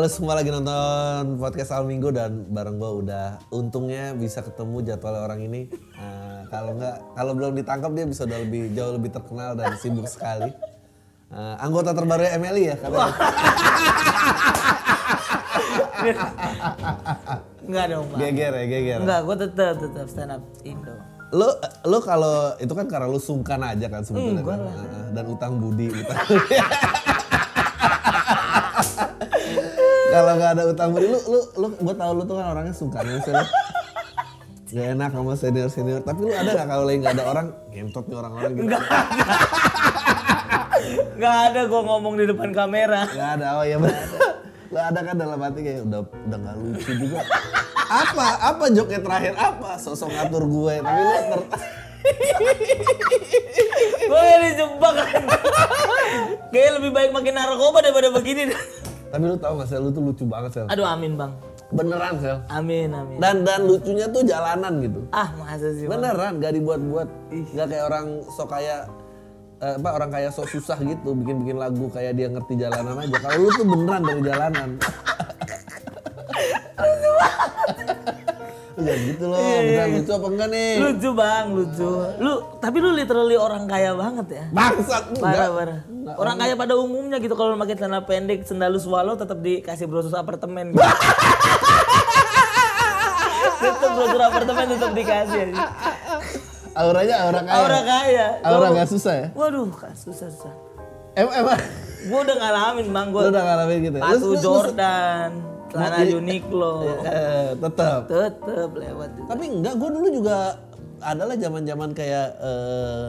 Halo semua lagi nonton podcast Al Minggu dan bareng gua udah untungnya bisa ketemu jadwal orang ini. Eh, kalau nggak kalau belum ditangkap dia bisa udah lebih jauh lebih terkenal dan sibuk sekali. Eh, anggota terbaru MLI ya katanya. Enggak dong. Geger ya, geger. Enggak, gue tetap tetap stand up Indo. Lu lu kalau itu kan karena lu sungkan aja kan sebetulnya Enggak kan? lah. Eh, dan utang budi utang. kalau nggak ada utang budi lu lu lu gua tahu lu tuh kan orangnya sungkan misalnya Gak enak sama senior senior tapi lu ada nggak kalau lagi nggak ada orang ngentot nih orang-orang gitu? Enggak Enggak ada gue ngomong di depan kamera. Gak ada oh ya benar lu ada kan dalam hati kayak udah udah nggak lucu juga. Apa apa joknya terakhir? Apa? Sosok ngatur gue. Tapi lu ter gue dijebak Kayaknya lebih baik makin narkoba daripada begini. Tapi lu tahu gak sel? Lu tuh lucu banget sel. Aduh amin bang. beneran sel. Amin amin. dan dan lucunya tuh jalanan gitu. Ah masa sih bang? beneran gak dibuat-buat. Nggak kayak orang sok kayak eh, apa orang kayak sok susah gitu bikin-bikin lagu kayak dia ngerti jalanan aja. Kalau lu tuh beneran dari jalanan Ya gitu loh, beneran lucu apa enggak nih? Lucu bang, lucu. Lu tapi lu literally orang kaya banget ya. Bangsat Parah, enggak. parah. Orang kaya pada umumnya gitu kalau pakai celana pendek, sendal swallow tetap dikasih brosur apartemen. Gitu. tetap brosur apartemen tetap dikasih aja. Auranya aura kaya. Aura kaya. Aura nggak susah ya? Waduh, susah susah. Emang emang Gue udah ngalamin bang, gue udah ngalamin gitu ya? Lu- lu- Jordan, celana. Uniqlo, Eh, tetap. tetep lewat juga. Tapi enggak, gue dulu juga adalah zaman-zaman kayak eh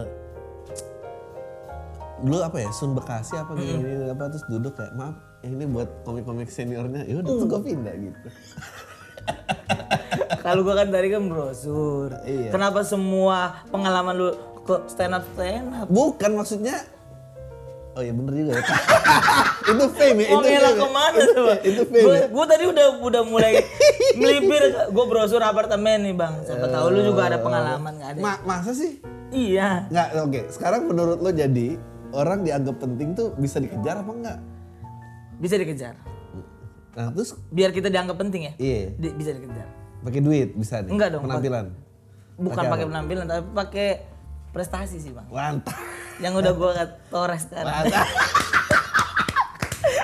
dulu apa ya Sun Bekasi apa gini, gini apa terus duduk kayak maaf ini buat komik-komik seniornya ya udah tuh gue pindah gitu Kalau gue kan tadi kan brosur. Iya. Kenapa semua pengalaman lu ke stand up stand up? bukan maksudnya oh iya bener juga ya itu fame ya Mau itu ngelak fame ya. ke mana coba? itu fame ya. Gue tadi udah udah mulai melipir, gue brosur apartemen nih bang. Siapa tahu lu juga ada pengalaman nggak ada? Ma- masa sih Iya. nggak oke sekarang menurut lo jadi orang dianggap penting tuh bisa dikejar apa enggak Bisa dikejar. nah terus Biar kita dianggap penting ya. iya Di- bisa dikejar. pakai duit bisa nih Enggak dong, penampilan Bukan Pakai penampilan tapi pakai prestasi sih bang. mantap Yang udah gue tores sekarang. mantap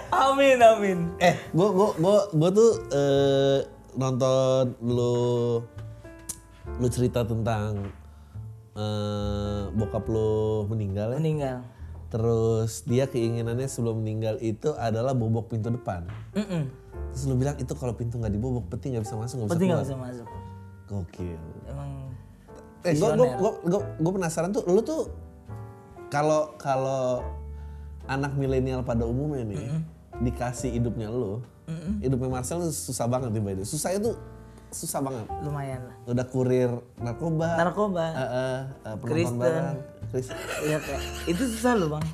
amin amin. eh gua gua gua gua tuh eh, nonton lu lu cerita tentang eh, bokap lu meninggal ya Meninggal. terus dia keinginannya sebelum meninggal itu adalah bobok pintu depan Mm-mm. terus lu bilang itu kalau pintu nggak dibobok peti nggak bisa masuk nggak bisa nggak bisa masuk. gokil Emang eh gua, gua, gua, gua penasaran tuh lu tuh kalau kalau anak milenial pada umumnya nih dikasih hidupnya lu hidupnya Marcel tuh susah banget nih by susahnya tuh susah banget lumayan lah. udah kurir narkoba Narkoba. eh, eh, penonton Kristen. barang Kristen. Iya kayak itu susah loh bang.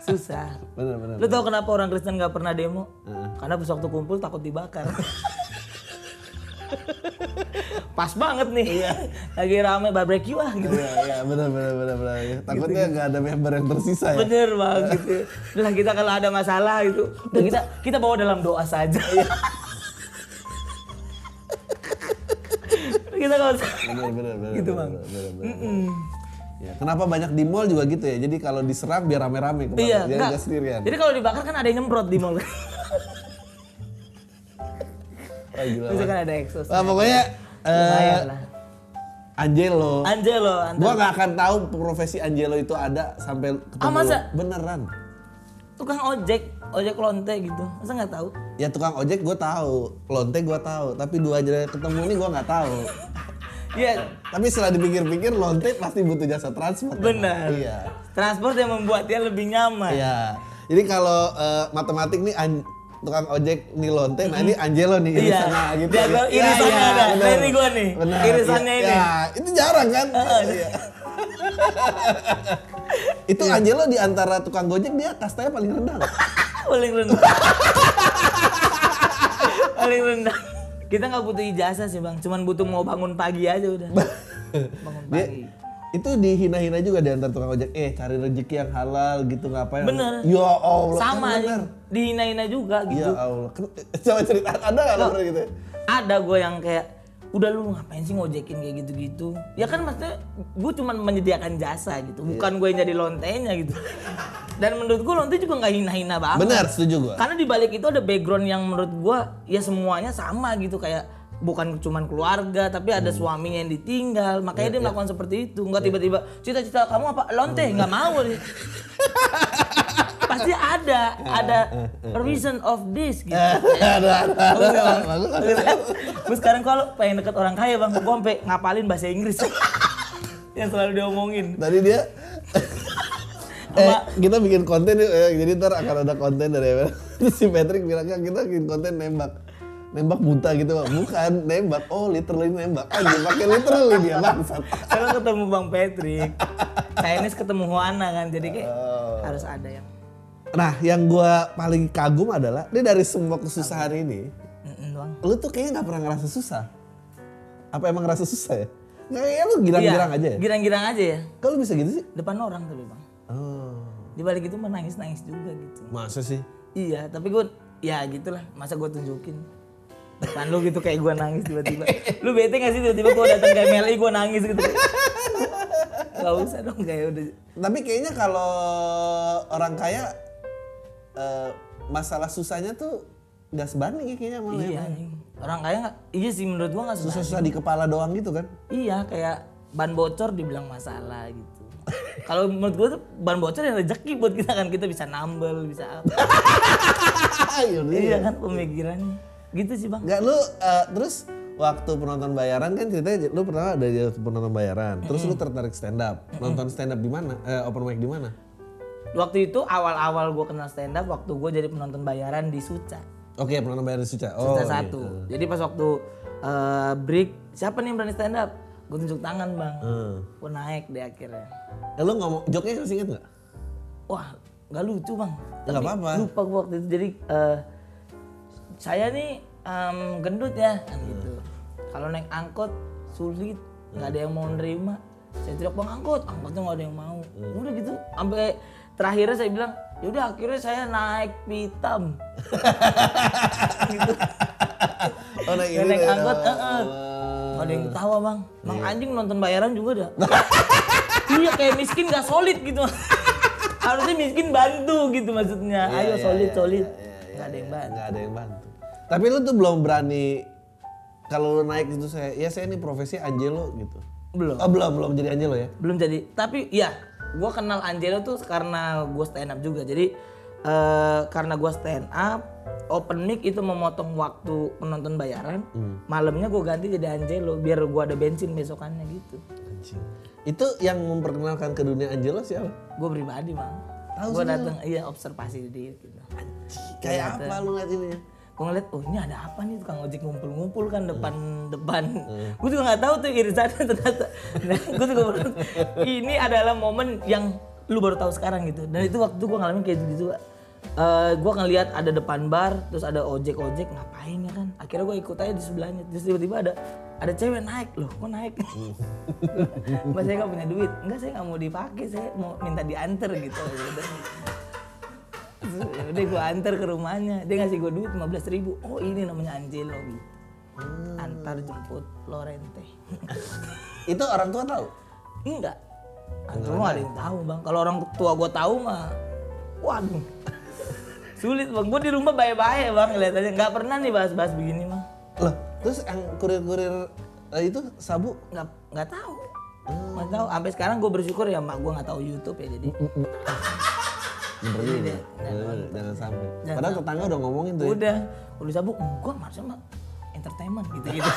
Susah. bener bener Lu tau kenapa orang Kristen nggak pernah demo? Heeh. Karena pas waktu kumpul takut dibakar. Pas banget nih. Lagi rame barbecue ah gitu. Iya, iya, benar, benar, benar, benar. Takutnya nggak ada member yang tersisa ya. Bener banget gitu. Lah kita kalau ada masalah itu, udah kita kita bawa dalam doa saja. kita kalau Benar, benar, benar. Gitu, Bang. benar, benar, benar. Ya, kenapa banyak di mall juga gitu ya? Jadi kalau diserang biar rame-rame kemarin, Iya, dia enggak. nggak sendirian. Jadi kalau dibakar kan ada yang nyemprot di mall. Wah, gila. Bisa kan ada eksos. Wah, pokoknya Lumayan lah. Angelo. Angelo, Angelo. Gua nggak akan tahu profesi Angelo itu ada sampai ketemu. Ah, masa? lo. Beneran. tukang ojek, ojek lonte gitu. Masa nggak tahu? Ya tukang ojek gue tahu, lonte gue tahu, tapi dua aja ketemu ini gue nggak tahu. Iya, tapi setelah dipikir-pikir lonte pasti butuh jasa transport. benar. Iya. Transport yang membuat dia lebih nyaman. Iya. Jadi kalau eh, matematik nih an- tukang ojek nih lonte, nah ini Angelo nih Iya. irisannya gitu. Dia Ya, irisannya iya, ada. benar. Nah, ini gua nih. Benar. Irisannya Ya, ini. Ya, itu jarang kan? Iya. itu Iya. Angelo di antara tukang gojek dia kastanya paling rendah. Paling rendah. Paling rendah. Kita nggak butuh ijazah sih bang, cuman butuh mau bangun pagi aja udah. Bangun Dia, pagi. Itu dihina-hina juga di antar tukang ojek. Eh cari rezeki yang halal gitu ngapain? Bener. Ya Allah. Sama kan bener. Dihina-hina juga Ya gitu. Allah. Ken- Coba cerita ada nggak lo pernah gitu? Ada gue yang kayak udah lu ngapain sih ngojekin kayak gitu-gitu ya kan maksudnya gue cuma menyediakan jasa gitu Iya. bukan gue yang jadi lontenya gitu dan menurut gue lonte juga nggak hina-hina banget Benar, setuju gua. karena di balik itu ada background yang menurut gue ya semuanya sama gitu kayak bukan cuman keluarga tapi ada Hmm. suaminya yang ditinggal. Makanya Iya, dia melakukan seperti itu. Nggak tiba-tiba cita-cita kamu apa? Lonte Hmm. nggak mau pasti ada ada reason of this gitu. Ada, ya? Gue sekarang kalau pengen deket orang kaya bang, gue sampai ngapalin bahasa Inggris. Yang selalu diomongin. Tadi dia eh kita bikin konten ya. jadi ntar akan ada konten dari Terus si Patrick bilangnya kita bikin konten nembak nembak buta gitu bang bukan nembak. Oh literally nembak. Anjir pakai literally dia bangsat. Sekarang ketemu Bang Patrick, Chinese ketemu Juana kan, jadi kayak harus ada yang nah yang gua paling kagum adalah dia dari semua kesusahan ini Mm-mm lu tuh kayaknya nggak pernah ngerasa susah. Apa emang ngerasa susah ya? Nggak kayak lu girang-girang Iya, aja ya? Girang-girang aja ya. kalau bisa gitu sih? Depan orang tapi bang. oh. Di balik itu menangis-nangis juga gitu. masa sih? Iya, tapi gue ya gitulah. Masa gue tunjukin depan lu gitu kayak gue nangis tiba-tiba. Lu bete gak sih tiba-tiba gue datang ke MLI gue nangis gitu. Gak usah dong kayak udah Tapi kayaknya kalau orang kaya eh, masalah susahnya tuh nggak sebanding ya kayaknya malah. Iya anjing. Orang kaya nggak? Iya sih menurut gua nggak susah. Susah-susah di kepala doang gitu kan. Iya kayak ban bocor dibilang masalah gitu. Kalau menurut gua tuh ban bocor ya rezeki buat kita kan kita bisa nambel bisa apa. Ayo iya kan pemikirannya. Gitu sih bang. Nggak lu eh, terus waktu penonton bayaran kan ceritanya lu pernah ada jadi penonton bayaran. Terus lu tertarik stand up. Nonton stand up di mana? Eh, open mic di mana? Waktu itu awal-awal gua kenal stand up waktu gua jadi penonton bayaran di Suca. Oke, penonton bayaran di Suca. Oh. Suca iya. satu. Jadi pas waktu eh, break siapa nih yang berani stand up? Gue tunjuk tangan bang. Hmm. Gue naik deh akhirnya. Eh, lu ngomong joknya masih inget nggak? Wah, nggak lucu bang. Nggak Tapi apa-apa. Lupa gua waktu itu. Jadi eh, saya nih em, gendut ya, kan gitu. Kalau naik angkot sulit, nggak ada yang mau nerima. Saya teriak bang angkot, angkotnya nggak ada yang mau. Udah gitu, sampai terakhirnya saya bilang, yaudah akhirnya saya naik pitam. gitu. Oh, naik Saya ini naik deh. angkot, Oh. eh, eh. Nggak ada yang ketawa bang. Bang anjing nonton bayaran juga dah. iya kayak miskin gak solid gitu. Harusnya miskin bantu gitu maksudnya. Ayo solid solid. Gak ada yang bantu. Nggak ada yang bantu. Tapi lu tuh belum berani kalau lu naik itu saya, ya saya ini profesi Angelo gitu. Belum. Oh belum belum jadi Angelo ya? Belum jadi. Tapi ya gue kenal Angelo tuh karena gue stand up juga. Jadi eh, karena gue stand up, open mic itu memotong waktu penonton bayaran. Malamnya gue ganti jadi Angelo biar gue ada bensin besokannya gitu. Anjing. Itu yang memperkenalkan ke dunia Angelo siapa? Gue pribadi mah. Tahu Gue datang iya observasi dia gitu. Kayak apa lu ngeliat ini? Gue ngeliat oh ini ada apa nih tukang ojek ngumpul-ngumpul kan depan depan. Gue juga nggak tahu tuh irisannya ternyata. Nah, gue juga baru ini adalah momen yang lu baru tahu sekarang gitu. Dan itu waktu gue ngalamin kayak gitu Eh gue ngeliat ada depan bar terus ada ojek ojek ngapain ya kan? Akhirnya gue ikut aja di sebelahnya. Terus tiba-tiba ada ada cewek naik. Loh kok naik? Mbak saya nggak punya duit. Enggak saya nggak mau dipakai saya mau minta diantar gitu udah gue antar ke rumahnya. Dia ngasih gue duit 15 ribu. Oh ini namanya Angelo gitu antar jemput Lorente. Itu orang tua tahu? enggak. Antar mah ada yang tahu bang. Kalau orang tua gue tahu mah waduh. Sulit bang. Gue di rumah baik-baik bang kelihatannya nggak pernah nih bahas-bahas begini mah Loh, terus yang kurir-kurir eh, itu sabu? Nggak nggak tahu. Nggak tahu. Sampai sekarang gue bersyukur ya mak. Gue nggak tahu YouTube ya jadi juga. dia- Eh, Jangan sampai. Jangan Padahal tetangga udah ngomongin tuh ya. udah. Udah sabu gua harusnya mah entertainment gitu gitu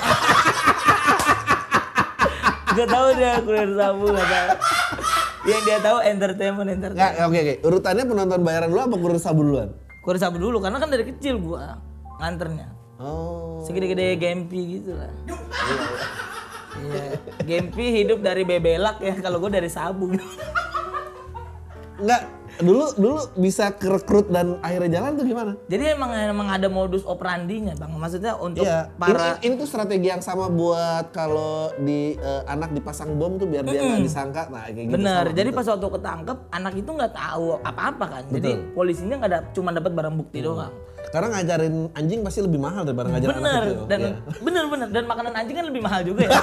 gak tahu dia kurir sabu gak tahu yang dia tahu entertainment entertainment. Nggak, oke oke. Urutannya penonton bayaran dulu apa? Kurir sabu duluan? kurir sabu dulu karena kan dari kecil gua nganternya. Oh. segede-gede Gempi gitu lah Iya, Gempi hidup dari bebelak ya kalau gua dari sabu Enggak, dulu dulu bisa kerekrut dan akhirnya jalan tuh gimana? Jadi emang emang ada modus operandinya bang. Maksudnya untuk Iya. para Ini, ini tuh strategi yang sama buat kalau di eh, anak dipasang bom tuh biar dia nggak disangka. Nah kayak gitu. Bener. Jadi gitu. pas waktu ketangkep anak itu nggak tahu apa-apa kan. Jadi polisinya nggak ada cuma dapat barang bukti doang. Karena ngajarin anjing pasti lebih mahal daripada ngajarin Bener. anak kecil. Dan Iya. bener bener. Dan makanan anjing kan lebih mahal juga ya.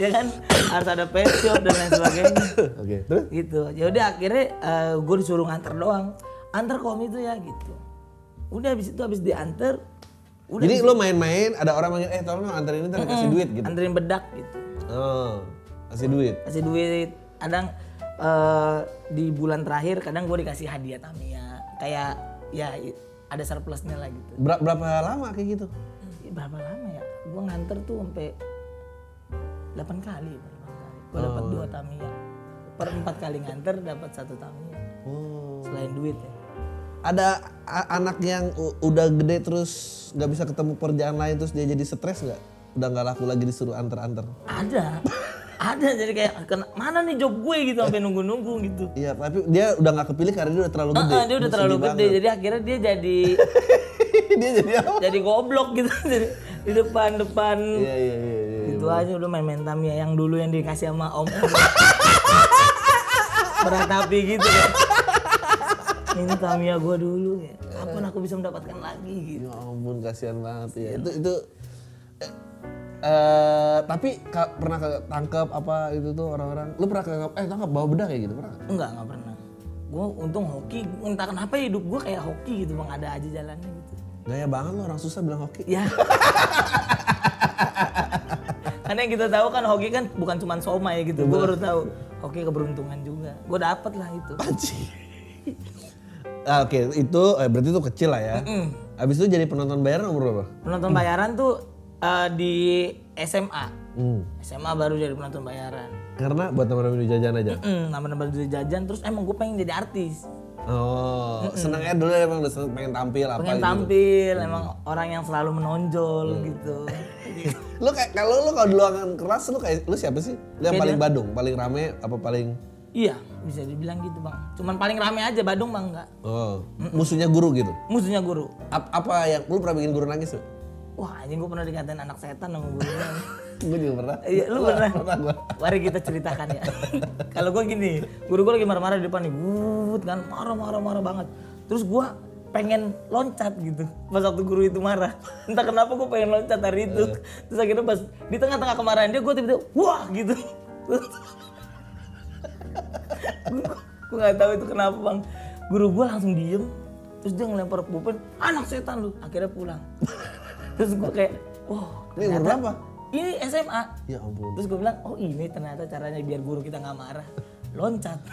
ya kan harus ada pet shop dan lain sebagainya. Oke. Terus? gitu. Ya udah akhirnya gue disuruh nganter doang. Antar kom itu ya gitu. Udah habis itu habis diantar. Udah Jadi lo main-main, ada orang manggil, eh tolong anterin ini ntar kasih duit gitu. anterin bedak gitu. Oh, kasih duit. kasih duit kadang eh, di bulan terakhir kadang gue dikasih hadiah Tamiya kayak ya ada surplusnya lah gitu Ber- berapa lama kayak gitu? Berapa lama ya gue nganter tuh sampai 8 kali gue dapat dua Tamiya per empat kali nganter dapat satu Tamiya Oh. selain duit ya Ada anak yang udah gede terus nggak bisa ketemu kerjaan lain terus dia jadi stres nggak? Udah nggak laku lagi disuruh anter-anter. ada ada jadi kayak "Kena- mana nih job gue gitu sampai nunggu-nunggu gitu Iya, tapi dia udah nggak kepilih karena dia udah terlalu gede. Ah, dia udah terlalu gede jadi akhirnya dia jadi banget. dia jadi apa? jadi goblok gitu jadi di depan depan Iya, iya, iya. Iya. itu aja udah main-main Tamiya yang dulu yang dikasih sama om om beratapi gitu ya ini Tamiya gue dulu ya kapan aku bisa mendapatkan lagi gitu Ya ampun, kasihan banget ya. Itu itu eh, eh, tapi ka- pernah ketangkep apa itu tuh orang-orang. Lu pernah ketangkep eh tangkap bawa bedak kayak gitu pernah? nggak? enggak enggak pernah gue untung hoki entah kenapa hidup gue kayak hoki gitu bang ada aja jalannya gitu Gaya banget lo orang susah bilang hoki. ya karena yang kita tahu kan hoki kan bukan cuma soma ya gitu gue baru tahu hoki keberuntungan juga gue dapet lah itu. Ah, Oke, itu eh, berarti itu kecil lah ya. Abis itu jadi penonton bayaran umur berapa? penonton bayaran tuh eh, di SMA Hmm. SMA baru jadi penonton bayaran Karena buat teman-teman jajan aja. Mm, nambah-nambah duit jajan terus emang gue pengen jadi artis Oh, senengnya dulu emang udah seneng pengen tampil apa pengen gitu. tampil emang orang yang selalu menonjol gitu. Lu kayak kalau lu kalau di ruangan kelas lu kayak lu siapa sih? Lu yang paling badung, paling rame apa paling? Iya bisa dibilang gitu bang. Cuman paling rame aja Badung bang enggak Oh, musuhnya guru gitu. musuhnya guru. Ap- apa yang lu pernah bikin guru nangis tuh? wah anjing gue pernah dikatain anak setan sama gurunya Gue juga pernah. iya lu pernah. Pernah gua. mari kita ceritakan ya. Kalau gue gini guru gue lagi marah-marah di depan nih. Wut kan. Marah-marah marah banget. Terus gue pengen loncat gitu. Pas waktu guru itu marah. Entah kenapa gue pengen loncat hari itu. Terus akhirnya pas di tengah-tengah kemarahan dia gue tiba-tiba wah gitu. Gue nggak tahu itu kenapa bang. Guru gue langsung diem. Terus dia ngelempar pulpen anak setan lu. Akhirnya pulang. Terus gue kayak wah Ini umur ternyata- berapa? Ini SMA Ya ampun. Terus gue bilang, oh ini ternyata caranya biar guru kita nggak marah. Loncat.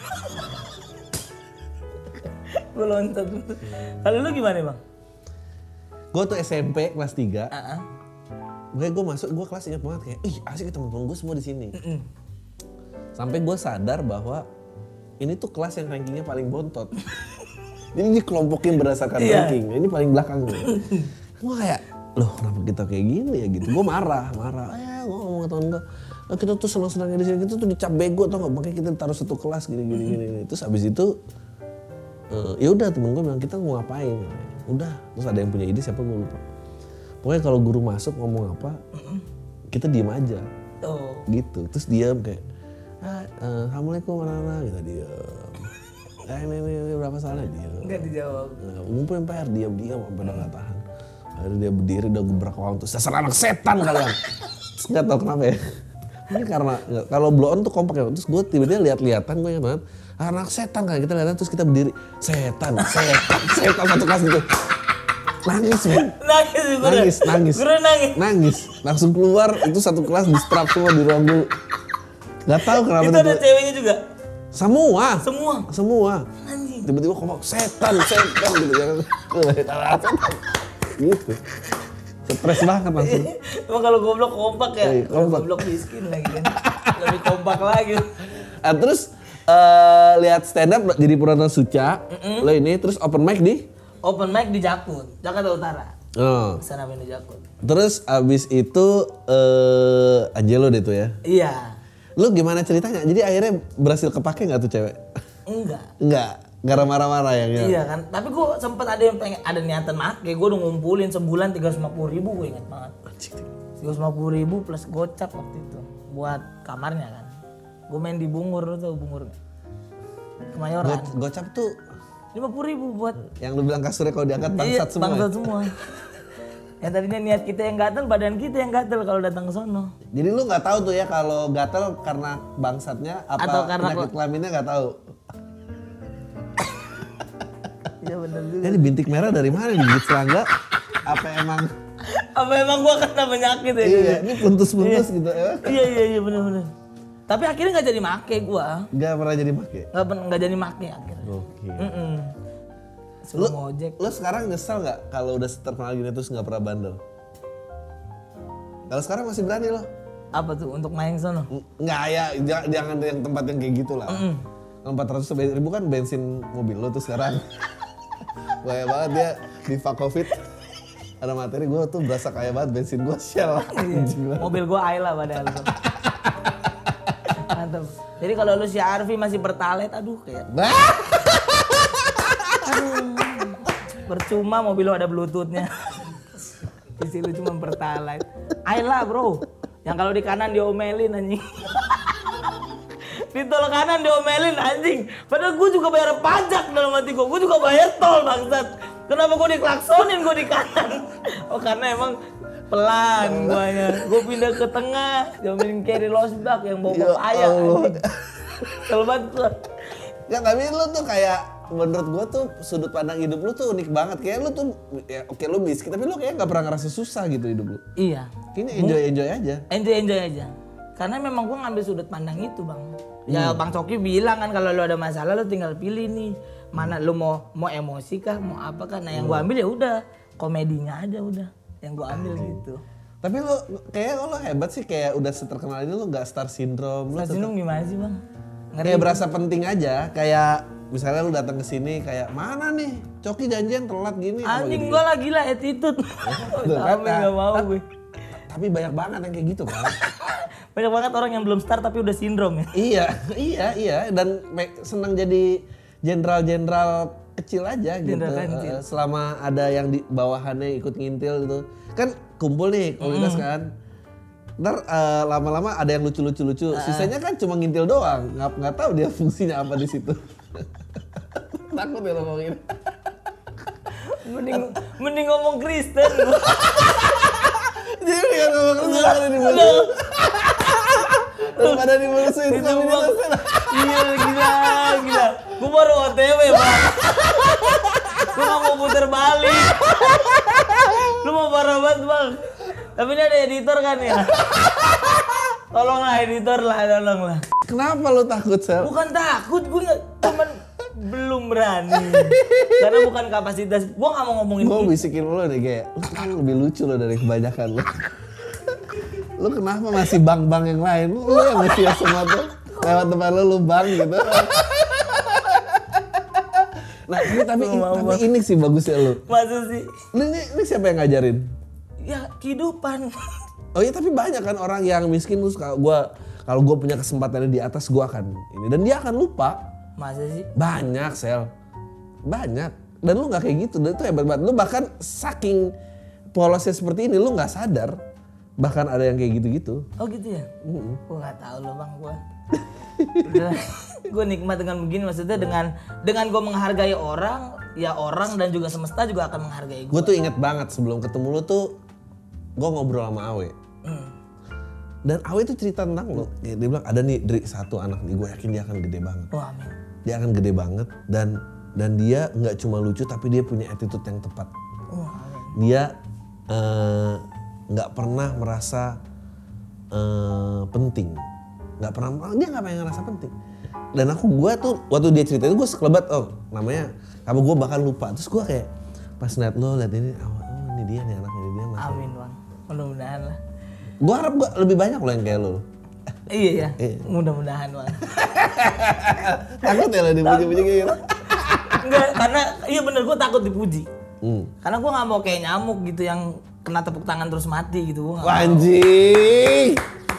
gue loncat. Kalau lu gimana bang? Gue tuh SMP kelas 3. Ah, ah. Gue gue masuk gue kelas ingat banget kayak, ih asik temen-temen gue semua di sini. Sampai gue sadar bahwa ini tuh kelas yang rankingnya paling bontot. Jadi dikelompokin berdasarkan Iya. ranking. Ini paling belakang gue. gue kayak, loh kenapa kita kayak gini ya gitu. Gue marah, marah. Eh, gue ngomong ke temen gue, "Eh, kita tuh senang-senangnya di sini, kita tuh dicap bego tau gak? Makanya kita taruh satu kelas gini gini gini. gini. Terus abis itu, eh, ya udah temen gue bilang kita mau ngapain? Udah, terus ada yang punya ide siapa gue lupa. Pokoknya kalau guru masuk ngomong apa, kita diem aja Oh. gitu terus diam kayak ah, eh, assalamualaikum anak-anak gitu diam eh ini, ini, ini berapa soalnya diam Enggak dijawab. nah, ngumpulin PR diam diam sampai udah nggak tahan akhirnya dia berdiri udah orang terus dasar anak setan kalian terus nggak tahu kenapa ya ini karena kalau blow on tuh kompak ya terus gue tiba-tiba lihat-lihatan gue ingat banget anak setan kayak kita lihat terus kita berdiri setan setan setan satu kelas gitu nangis man. Nangis guru. nangis nangis Guru nangis. nangis langsung keluar itu satu kelas di strap semua di ruang guru nggak tahu kenapa Itu tuh ada ceweknya juga. semua Semua. semua Anjing. tiba-tiba kompak setan setan gitu ya gitu stres banget langsung Emang kalau goblok kompak ya. Kalau kompak. goblok miskin lagi kan. Lebih kompak lagi. Ah, terus eh, lihat stand up jadi penonton suca lo ini terus open mic di Open mic di Jakut, Jakarta Utara. oh. Sana di Jakut. terus abis itu eh Angelo deh tuh ya Iya. lu gimana ceritanya jadi akhirnya berhasil kepake nggak tuh cewek Enggak. Enggak, enggak marah-marah ya. Gitu. Iya kan, tapi gue sempet ada yang pengen ada niatan make, gue udah ngumpulin sebulan tiga ratus ribu gue inget banget. Tiga ratus ribu plus gocap waktu itu buat kamarnya kan. Gue main di Bungur tau Bungur? Kemayoran. Go- gocap tuh Lima puluh ribu buat yang lu bilang kasurnya kalau diangkat iya, bangsat semua. ya? bangsat semua. yang tadinya niat kita yang gatel, badan kita yang gatel kalau datang ke sono. Jadi lu nggak tahu tuh ya kalau gatel karena bangsatnya apa Atau karena penyakit kelaminnya nggak tahu. Iya bener juga. Ini bintik merah dari mana gigit serangga? Apa emang Apa emang gue kena penyakit ya? iya ini puntus-puntus gitu ya? iya iya iya bener. Tapi akhirnya nggak jadi make gue, Gak pernah jadi make. nggak pen- nggak jadi make akhirnya. Oke. Mm Suruh ngojek. Lu sekarang nyesel nggak kalau udah terkenal gini terus nggak pernah bandel? Kalau sekarang masih berani loh. Apa tuh untuk main sono? Nggak ya, jangan, yang tempat yang kayak gitu lah. Empat ratus ribu kan bensin mobil lo tuh sekarang. Kaya banget dia di covid. Ada materi gue tuh berasa kaya banget bensin gue shell. Lah. Mobil gua Ayla padahal. Mantap. Jadi kalau lu si Arfi masih pertalite, aduh kayak Bah! percuma mobil lu ada bluetoothnya. Isi lu cuma pertalite. Ayla bro, yang kalau di kanan diomelin anjing. Di tol kanan diomelin anjing. Padahal gue juga bayar pajak dalam hati gue. Gue juga bayar tol bangsat. Kenapa gue diklaksonin gue di kanan? Oh karena emang pelan guanya. Gue pindah ke tengah, diomelin carry losbak yang bawa Ya bawa ayam banget gua. Ya tapi lu tuh kayak menurut gue tuh sudut pandang hidup lu tuh unik banget. Kayak lu tuh ya oke lu miskin tapi lu kayak nggak pernah ngerasa susah gitu hidup lu. Iya. Ini enjoy enjoy aja. enjoy enjoy aja karena memang gua ngambil sudut pandang itu bang. Ya bang Coki bilang kan kalau lu ada masalah lu tinggal pilih nih. Mana lu mau mau emosi kah mau apa kan nah yang gua ambil ya udah komedinya aja udah yang gua ambil gitu. Tapi lu kayak lu hebat sih kayak udah seterkenal ini lu nggak star syndrome. Lu Platinum gimana sih bang? Ngeri. Kayak berasa penting aja kayak misalnya lu datang ke sini kayak mana nih? Coki janjian telat gini. Anjing gitu. gua lagi lah attitude. Tapi nggak mau gue tapi banyak banget yang kayak gitu kan? Banyak banget orang yang belum start tapi udah sindrom ya? Iya iya iya. Dan senang jadi jenderal-jenderal kecil aja gitu. Jenderal kecil. Eh, selama ada yang di bawahannya ikut ngintil gitu. Kan kumpul nih komunitas kan? Ntar eh, lama-lama ada yang lucu-lucu lucu sisanya kan cuma ngintil doang. Nggak nggak tahu dia fungsinya apa di situ. Takut ya ngomongin. Mending mending ngomong Kristen. Jadi kan ngomong lu ada di. Daripada di mulut itu bang iya gila gila. Gue baru otw bang gue nggak mau puter balik. Lu mau parah banget bang. Tapi ini ada editor kan ya? Tolonglah editor lah tolong lah Kenapa lu takut, Sel? bukan takut gue berani karena bukan kapasitas gue nggak mau ngomongin Gue bisikin lu nih kayak, lu kan lebih lucu lo dari kebanyakan lu. lu kenapa masih bang-bang yang lain? Lu, yang nge semua tuh. Lewat depan lu, lu bang gitu. Nah ini tapi, tapi ini sih bagusnya lu. masa sih Ini, ini, ini siapa yang ngajarin? ya kehidupan Oh iya tapi banyak kan orang yang miskin terus kalau gua kalau gue punya kesempatannya di atas gua akan ini dan dia akan lupa masa sih? Banyak sel. Banyak. Dan lu nggak kayak gitu. Dan itu hebat banget. Lu bahkan saking polosnya seperti ini lu nggak sadar bahkan ada yang kayak gitu-gitu. Oh gitu ya? Gue gak tahu loh bang gue. gue nikmat dengan begini. Maksudnya dengan dengan gue menghargai orang, ya orang dan juga semesta juga akan menghargai gue. gue tuh inget banget sebelum ketemu lu tuh gue ngobrol sama Awe. Hmm. dan Awe tuh cerita tentang lu. Dia bilang ada nih Dri satu anak nih. Gue yakin dia akan gede banget. Wah amin. Dia akan gede banget dan dan dia nggak cuma lucu tapi dia punya attitude yang tepat. Dia eh, nggak pernah merasa eh, penting. Nggak pernah dia nggak pengen ngerasa penting. Dan aku gua tuh waktu dia cerita itu gue sekelebat oh namanya apa gue bahkan lupa. Terus gue kayak pas liat lo liat ini oh, oh, ini dia nih anaknya ini dia mas. Amin bang. Mudah-mudahan lah. gue harap gua lebih banyak loh yang kayak lo Iya ya. Mudah-mudahan bang. takut ya lo dipuji-puji kayak gitu Enggak karena iya bener gue takut dipuji. hmm. Karena gue nggak mau kayak nyamuk gitu yang kena tepuk tangan terus mati gitu. Anjing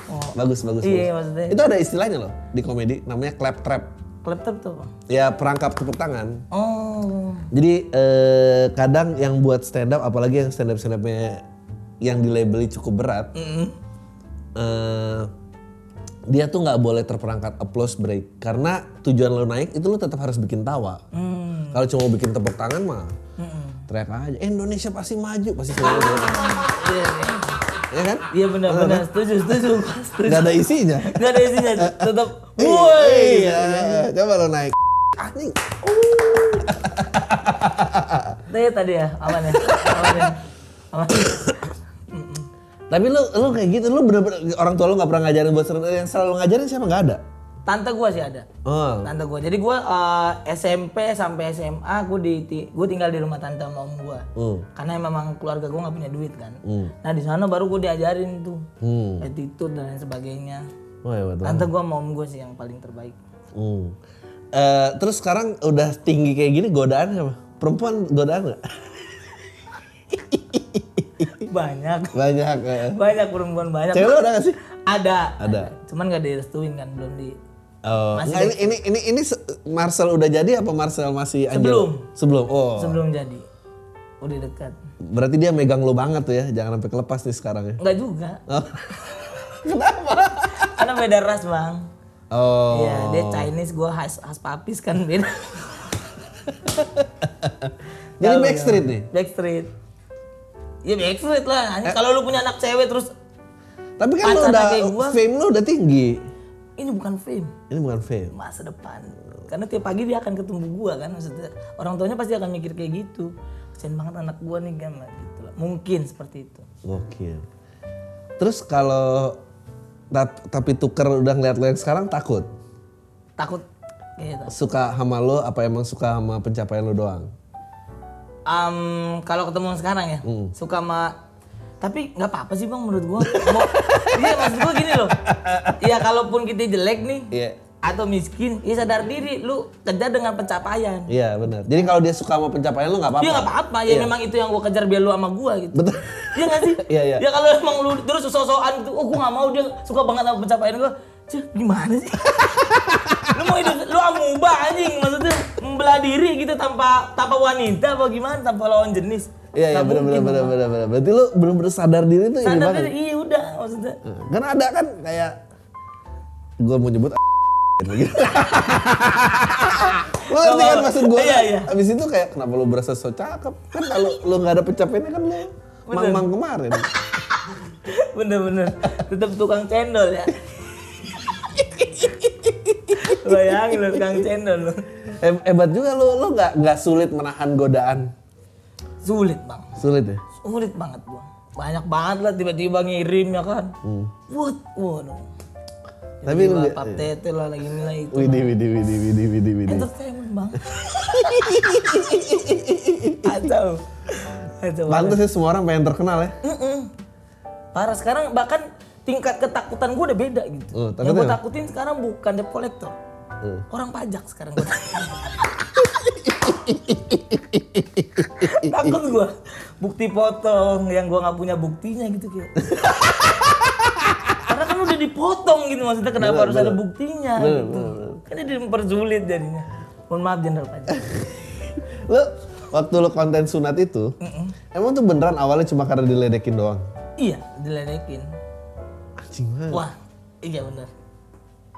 Oh. bagus bagus, Iya, bagus. maksudnya. itu ada istilahnya loh di komedi namanya clap trap Laptop tuh apa? Ya perangkap tepuk tangan. Oh. Jadi eh, kadang yang buat stand up, apalagi yang stand up stand upnya yang dilabeli cukup berat, Mm-mm. eh, dia tuh nggak boleh terperangkat applause break karena tujuan lo naik itu lo tetap harus bikin tawa. Hmm. Kalau cuma bikin tepuk tangan mah teriak aja, "Eh, Indonesia pasti maju, pasti semua bilang. Iya, iya. ya kan? Iya benar benar setuju setuju. setuju. Nggak ada isinya. Gak ada isinya, tetap Iya, woi. Iya, coba lo naik. Anjing. Tadi tadi ya, aman ya. Aman ya. Aman. Tapi lu lu kayak gitu, lu bener-bener orang tua lu nggak pernah ngajarin buat seru yang selalu ngajarin siapa nggak ada? Tante gua sih ada. Oh. Tante gua. Jadi gua eh, SMP sampai SMA gua di gua tinggal di rumah tante sama om gua. Hmm. Karena memang keluarga gua nggak punya duit kan. Hmm. Nah di sana baru gua diajarin tuh Hmm. attitude dan lain sebagainya. Wah, hebat banget. Tante gua sama om gua sih yang paling terbaik. Hmm. Eh, terus sekarang udah tinggi kayak gini godaan apa? Perempuan godaan nggak? Banyak. Banyak. eh. Banyak perempuan banyak. Cewek ada gak sih? Ada. Ada. Cuman gak direstuin kan, belum di. Oh, nggak, ini, ini ini ini se- Marcel udah jadi apa Marcel masih Angel? Sebelum. Sebelum. Oh. Sebelum jadi. Udah dekat. Berarti dia megang lo banget tuh ya, jangan sampai kelepas nih sekarang ya. Enggak juga. Oh. Karena beda ras, Bang. Oh. Iya, dia Chinese, gua khas, khas papis kan beda. Jadi backstreet nih. Backstreet. Ya backstreet lah. Hanya Kalau lu punya anak cewek terus Tapi kan lu udah gua. fame lu udah tinggi. ini bukan fame, Ini bukan fame. masa depan. Karena tiap pagi dia akan ketemu gua kan maksudnya. Orang tuanya pasti akan mikir kayak gitu. Kasian banget anak gua nih kan gitu lah. Mungkin seperti itu. Gokil. Terus kalau ta- tapi tuker udah ngeliat lo yang sekarang takut? Takut gitu. Suka sama lo apa emang suka sama pencapaian lo doang? Am, kalau ketemu sekarang ya, Hmm. suka sama tapi nggak apa-apa sih bang menurut gua. Mau, iya maksud gua gini loh. Ya kalaupun kita jelek nih Iya. atau miskin, ya sadar diri lu kejar dengan pencapaian. Iya benar. Jadi kalau dia suka sama pencapaian lo nggak apa-apa? Dia nggak apa-apa, ya memang itu yang gua kejar biar lu sama gua gitu. Betul. Iya nggak sih? Iya, iya. Ya kalau emang lu terus sok-sokan gitu, oh gua nggak mau dia suka banget sama pencapaian gua. Cih, gimana sih? Lu mau hidup, lu amuba anjing, maksudnya membelah diri gitu tanpa tanpa wanita apa gimana, tanpa lawan jenis. Iya iya benar benar benar benar. Berarti lo benar-benar sadar diri tuh Sadar diri, iya udah maksudnya. Kan ada kan kayak gue mau nyebut gitu. Lo ngerti kan maksud gue? Iya, iya. Abis itu kayak kenapa lo berasa so cakep? Kan kalau lo nggak ada pencapaiannya kan lo mang-mang kemarin. Bener-bener, tetap tukang cendol ya. Bayangin lu tukang cendol lu. He- Hebat juga lo, lo nggak nggak sulit menahan godaan. Sulit bang. Sulit ya? Sulit banget gua. Banyak banget lah tiba-tiba ngirim ya kan. Wut, waduh. Tapi lu pap tete lah lagi nilai itu. Widih, widih, widih, widih, widih, widih. Entertainment bang. Kacau. Pantes ya semua orang pengen terkenal ya. Mm-mm. Parah sekarang bahkan tingkat ketakutan gue udah beda gitu. Oh, Yang gue takutin sekarang bukan debt collector. Hmm. Orang pajak sekarang gue Takut gue. Bukti potong yang gue nggak punya buktinya gitu kayak. Karena kan udah dipotong gitu maksudnya kenapa Bener, harus bener. ada buktinya Bener, gitu. bener. Kan jadi mempersulit jadinya. Mohon maaf jenderal pajak. Lo waktu lo konten sunat itu, emang tuh beneran awalnya cuma karena diledekin doang? iya, diledekin. Anjing banget. Wah, iya bener.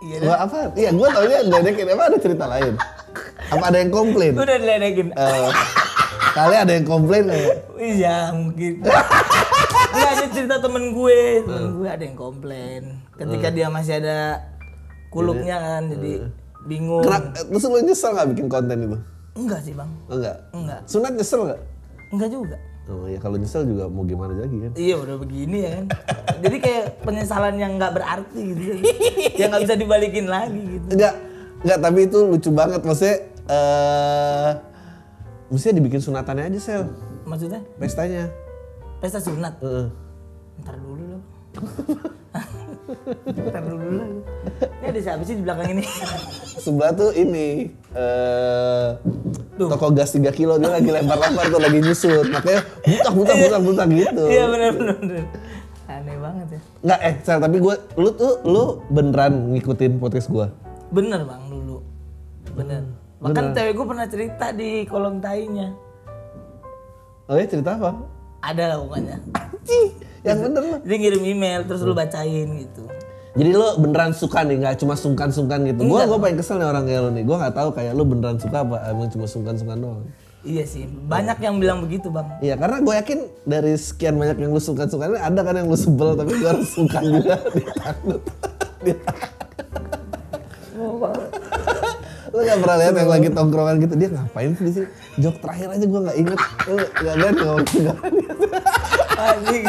Iya Gua apa? Iya, gua taunya diledekin. Emang ada cerita lain? Apa ada yang komplain? Udah diledekin. Eh, kali ada yang komplain kayak Iya mungkin. Iya ada cerita temen gue, temen gue ada yang komplain. Ketika dia masih ada kulupnya kan, jadi bingung. Kenapa? Terus lo nyesel gak bikin konten itu? Enggak sih bang, enggak? enggak, Sunat nyesel gak? enggak juga. Oh ya kalau nyesel juga mau gimana lagi kan? Iya udah begini ya kan. Jadi kayak penyesalan yang nggak berarti gitu. yang nggak bisa dibalikin lagi gitu. Enggak, enggak tapi itu lucu banget maksudnya eh mestinya dibikin sunatannya aja sel Maksudnya pestanya. pesta sunat. Heeh. Ntar dulu lah. Ntar dulu lah. Ini ada siapa sih di belakang ini? Sebelah tuh ini eh Tuh. toko gas 3 kilo dia lagi lempar-lempar tuh lagi nyusut makanya butak butak butak butak gitu. Iya benar benar. Aneh banget ya. Enggak eh sel tapi gue lu tuh lu beneran ngikutin podcast gue. Bener bang dulu. bener bahkan cewek gue pernah cerita di kolom tainya Oh ya cerita apa? ada lah pokoknya Anjing, yang bener lo. dia ngirim email terus lu bacain gitu Jadi lo beneran suka nih, nggak cuma sungkan-sungkan gitu. Gue gue paling kesel nih orang kayak lo nih. Gue nggak tahu kayak lo beneran suka apa emang cuma sungkan-sungkan doang. iya sih banyak yang bilang begitu bang Iya karena gue yakin dari sekian banyak yang lu suka-suka ini ada kan yang lu sebel tapi gue harus suka juga ditakut. lu gak pernah lihat yang lagi tongkrongan gitu dia ngapain sih di sini? Jok terakhir aja gue nggak inget. Lu nggak lihat ngomong Anjing.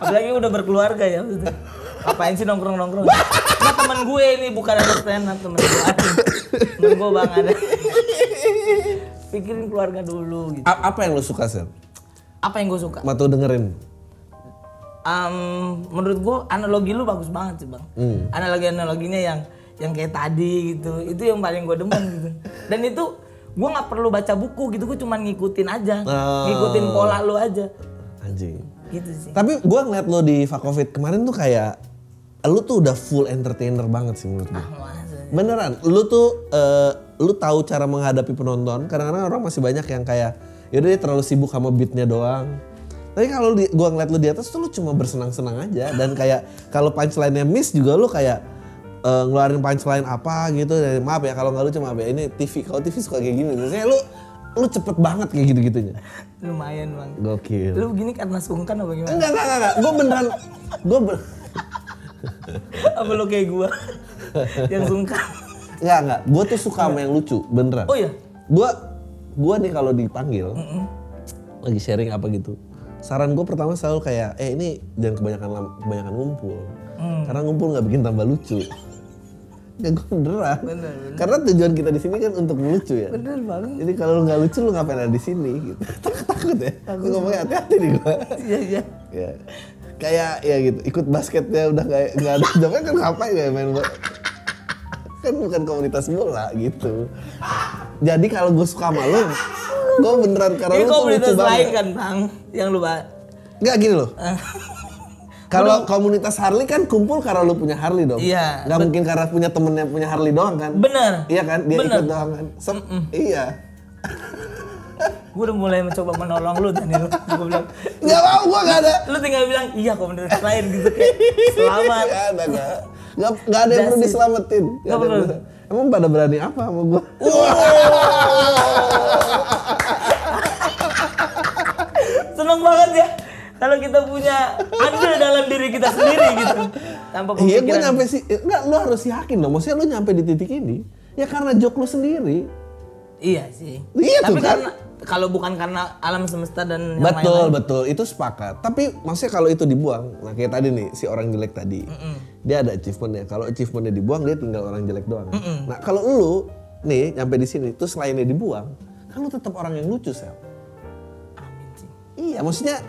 apalagi udah berkeluarga ya maksudnya. Ngapain sih nongkrong-nongkrong? Nah, temen gue ini bukan ada stand up temen gue. Temen gue bang ada. Pikirin keluarga dulu gitu. A- Apa yang lu suka sih? Apa yang gue suka? Ma tuh dengerin. Am, menurut gue analogi lu bagus banget sih bang. Analogi analoginya yang yang kayak tadi gitu. Itu yang paling gue demen gitu. Dan itu gue nggak perlu baca buku gitu. Gue cuma ngikutin aja. Oh. Ngikutin pola lu aja. Anjing. Gitu sih. Tapi gue ngeliat lo di Fakovid kemarin tuh kayak lu tuh udah full entertainer banget sih menurut gue. Masa? Beneran, lu tuh eh, lu tahu cara menghadapi penonton. Kadang-kadang orang masih banyak yang kayak yaudah dia terlalu sibuk sama beatnya doang. Tapi kalau gua ngeliat lu di atas tuh lu cuma bersenang-senang aja dan kayak kalau punchline-nya miss juga lu kayak eh, ngeluarin punchline apa gitu. Dan, maaf ya kalau nggak lu cuma apa ya ini TV. Kalau TV suka kayak gini. Misalnya lu lu cepet banget kayak gitu-gitunya. Lumayan bang. Gokil. Lu begini karena sungkan apa gimana? Enggak, enggak, enggak. Gue beneran, gue ber... apa lu kayak gua yang sungkan? Enggak, enggak. Gue tuh suka sama yang lucu, beneran. Oh iya. Gue, gue nih kalau dipanggil, lagi sharing apa gitu. Saran gue pertama selalu kayak, eh ini jangan kebanyakan kebanyakan ngumpul. Karena ngumpul nggak bikin tambah lucu. Gue beneran. Bener, Karena tujuan kita di sini kan untuk melucu ya. Bener banget. Jadi kalau lu nggak lucu lu ngapain ada di sini gitu. Takut ya. Lu ngomongnya hati-hati nih gue. Iya iya. ya. Kayak ya gitu, ikut basketnya udah nggak nggak ada jawabnya kan ngapain ya main bola. Kan bukan komunitas bola gitu. Jadi kalau gue suka sama lu, gue beneran karena Ini lu lucu komunitas lain banget. kan bang, yang lu bahas. Nggak gini loh. Kalau komunitas Harley kan kumpul karena lu punya Harley dong. Iya, Nggak mungkin karena punya temen yang punya Harley doang kan. Bener. Iya kan, dia Bener. ikut doang kan. Sem- Iya. Gue udah mulai mencoba menolong lu tadi lu. Gue bilang, Nggak mau, gue nggak ada. lu tinggal bilang iya komunitas lain gitu kayak selamat. Nggak ada, nggak. Nggak, nggak ada yang perlu diselamatin. Perlu. perlu. Emang pada berani apa sama gue? Seneng banget ya kalau kita punya andil dalam diri kita sendiri gitu. Tanpa Iya, gue pemikiran. nyampe sih. Enggak, lu harus yakin dong. Maksudnya lu nyampe di titik ini. Ya karena jok lu sendiri. Iya sih. Iya tuh Tapi kan. karena kalau bukan karena alam semesta dan yang betul, lain-lain. betul. Itu sepakat. Tapi maksudnya kalau itu dibuang, nah kayak tadi nih si orang jelek tadi, dia ada achievementnya. Kalau achievementnya dibuang, dia tinggal orang jelek doang. Nah kalau lu nih nyampe di sini, terus lainnya dibuang, kan lu tetap orang yang lucu sel. Amin sih. Iya, maksudnya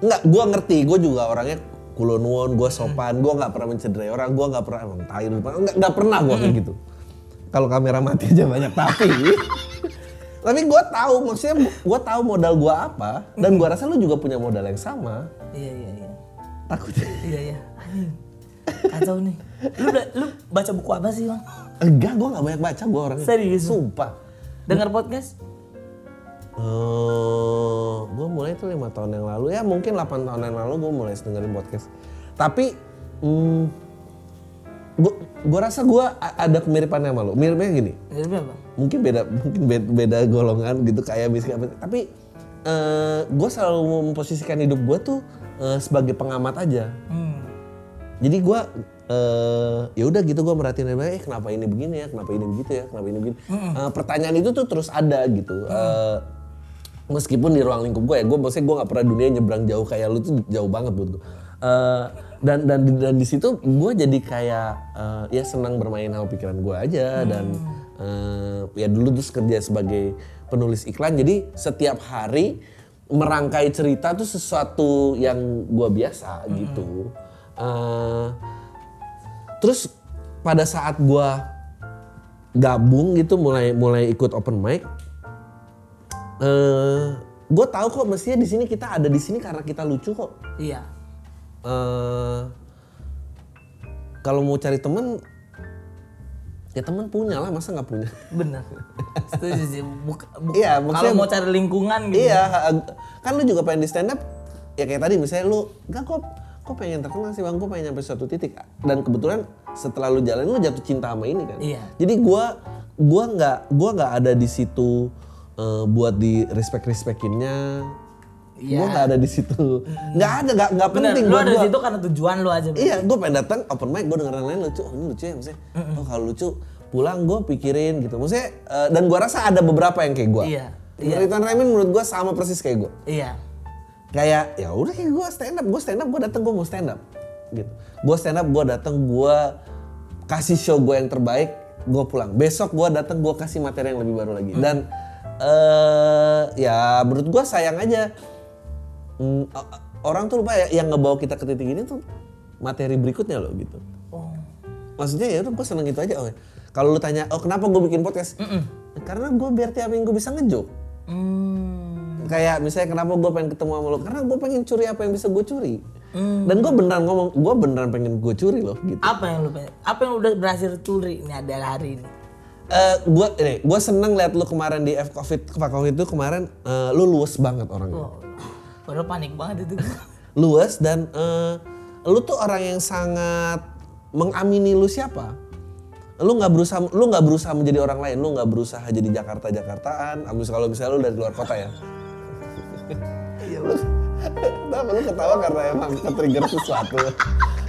nggak. Gua ngerti. Gue juga orangnya kulonwon, gue sopan, gue nggak pernah mencederai orang, gue nggak pernah emang tai depan. nggak nggak pernah gue kayak gitu. Kalau kamera mati aja banyak tapi. tapi gue tahu, maksudnya gue tahu modal gue apa, dan gue rasa lu juga punya modal yang sama. Iya iya iya. Takut. Iya iya. Anjing. Kacau nih. Lu lu baca buku apa sih, Bang? Enggak, gue nggak banyak baca gue orangnya. Serius? Sumpah. Dengar podcast? Eh, gue mulai itu lima tahun yang lalu ya mungkin 8 tahun yang lalu gue mulai dengerin podcast. Tapi hmm, gue rasa gue ada kemiripannya sama lo. Miripnya gini, Dari apa? mungkin beda mungkin beda, beda golongan gitu kayak apa. Tapi eh, gue selalu memposisikan hidup gue tuh eh, sebagai pengamat aja. Hmm. Jadi gue eh ya udah gitu gue merhatiin eh kenapa ini begini ya, kenapa ini begitu ya, kenapa ini begini. Eh, pertanyaan itu tuh terus ada gitu. Eh, meskipun di ruang lingkup gue ya, gue maksudnya gue nggak pernah dunia nyebrang jauh kayak lu tuh jauh banget buat gue. Eh, dan dan di- dan di situ gue jadi kayak eh, ya senang bermain sama pikiran gue aja dan eh, ya dulu terus kerja sebagai penulis iklan jadi setiap hari merangkai cerita tuh sesuatu yang gue biasa gitu. Eh, terus pada saat gue gabung gitu mulai mulai ikut open mic, eh gue tahu kok mestinya di sini kita ada di sini karena kita lucu kok. Iya. eh kalau mau cari temen Ya teman punya lah, masa nggak punya? Bener. Setuju sih. Buk- bu- Iya, Kalau mau cari lingkungan gitu. Iya, kan lu juga pengen di stand up. Ya kayak tadi misalnya lu, enggak kok kok pengen terkenal sih bang, gue pengen nyampe suatu titik. Dan kebetulan setelah lu jalan, lu jatuh cinta sama ini kan. Iya. Jadi gua gua nggak gua nggak ada di situ eh, buat di respect respectinnya. Iya. Gua nggak ada di situ. Nggak ada, nggak nggak Bener, penting. lu ada di situ karena tujuan lu aja. Iya, gue pengen datang open mic, gue dengerin lain lucu, oh, ini lucu ya maksudnya. Oh kalau lucu, pulang gue pikirin gitu. Maksudnya, eh, dan gue rasa ada beberapa yang kayak gue. Iya, iya. Ridwan Remin menurut gue sama persis kayak gue. Iya. Kayak ya udah kayak gue stand up, gue stand up, gue datang gue mau stand up. Gitu. Gue stand up, gue datang, gue kasih show gue yang terbaik, gue pulang. Besok gue datang, gue kasih materi yang lebih baru lagi. Dan eh ya menurut gue sayang aja Hmm, o- orang tuh lupa ya yang ngebawa kita ke titik ini tuh materi berikutnya loh gitu. Oh. Maksudnya ya udah gue seneng itu aja. Oh, kalau lu tanya, oh kenapa gue bikin podcast? Karena gue biar tiap minggu bisa ngejok. Hmm. Kayak misalnya kenapa gue pengen ketemu sama lo? Karena gue pengen curi apa yang bisa gue curi. Dan gue beneran ngomong, gue beneran pengen gue curi loh gitu. Apa yang lu pengen? Apa yang udah berhasil curi ini adalah hari ini? Eh gue ini, gue seneng liat lu kemarin di F Covid, F Covid itu kemarin eh, lu luwes banget orangnya. Oh. Padahal panik banget itu. luas dan eh, lu tuh orang yang sangat mengamini lu siapa lu nggak berusaha lu nggak berusaha menjadi orang lain lu nggak berusaha jadi Jakarta Jakartaan abis kalau misalnya lu dari luar kota ya iya lu lu ketawa karena emang ke-trigger sesuatu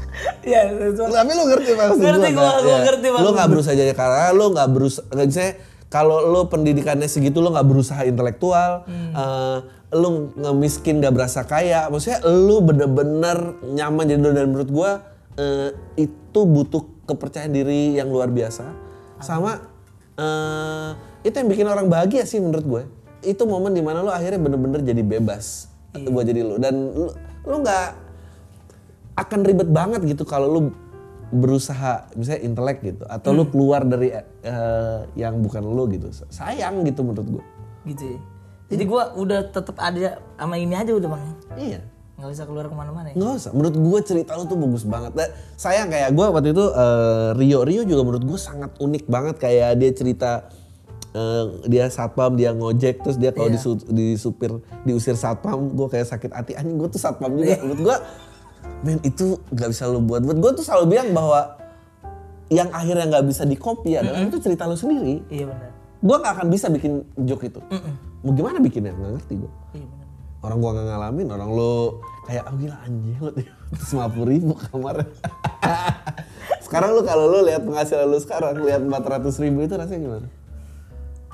Iya, tapi lu ngerti maksud Ngerti gua, gua, kan? gua Ya. ngerti lu maksud nggak berusaha jadi karena lu nggak berusaha nggak bisa kalau lu pendidikannya segitu lu nggak berusaha intelektual Hmm. eh, lu ngemiskin gak berasa kaya maksudnya lu bener-bener nyaman jadi dan menurut gua eh, itu butuh kepercayaan diri yang luar biasa sama eh, itu yang bikin orang bahagia sih menurut gue itu momen di mana lu akhirnya bener-bener jadi bebas Iya. buat jadi lu dan lu lu nggak akan ribet banget gitu kalau lu berusaha misalnya intelek gitu atau Hmm. lu keluar dari eh, yang bukan lu gitu sayang gitu menurut gua Gitu ya. Jadi gua udah tetap ada sama ini aja udah bang. iya Nggak usah keluar ke mana-mana ya. nggak usah menurut gua cerita lu tuh bagus banget Dan sayang kayak gua waktu itu eh, Rio Rio juga menurut gua sangat unik banget kayak dia cerita eh, dia satpam dia ngojek terus dia kalau Iya. disu- disupir diusir satpam gua kayak sakit hati anjing gua tuh satpam juga Iya. menurut gua men itu nggak bisa lu buat. Buat gua tuh selalu bilang bahwa yang akhirnya nggak bisa di copy adalah itu cerita lu sendiri. Iya benar. gua nggak akan bisa bikin joke itu. Mau gimana bikinnya? Nggak ngerti gua. Iya benar. orang gua nggak ngalamin orang lo kayak oh gila anjing lo terus lima ribu kamar. Sekarang lu kalau lu lihat penghasilan lu sekarang lihat empat ratus ribu itu rasanya gimana?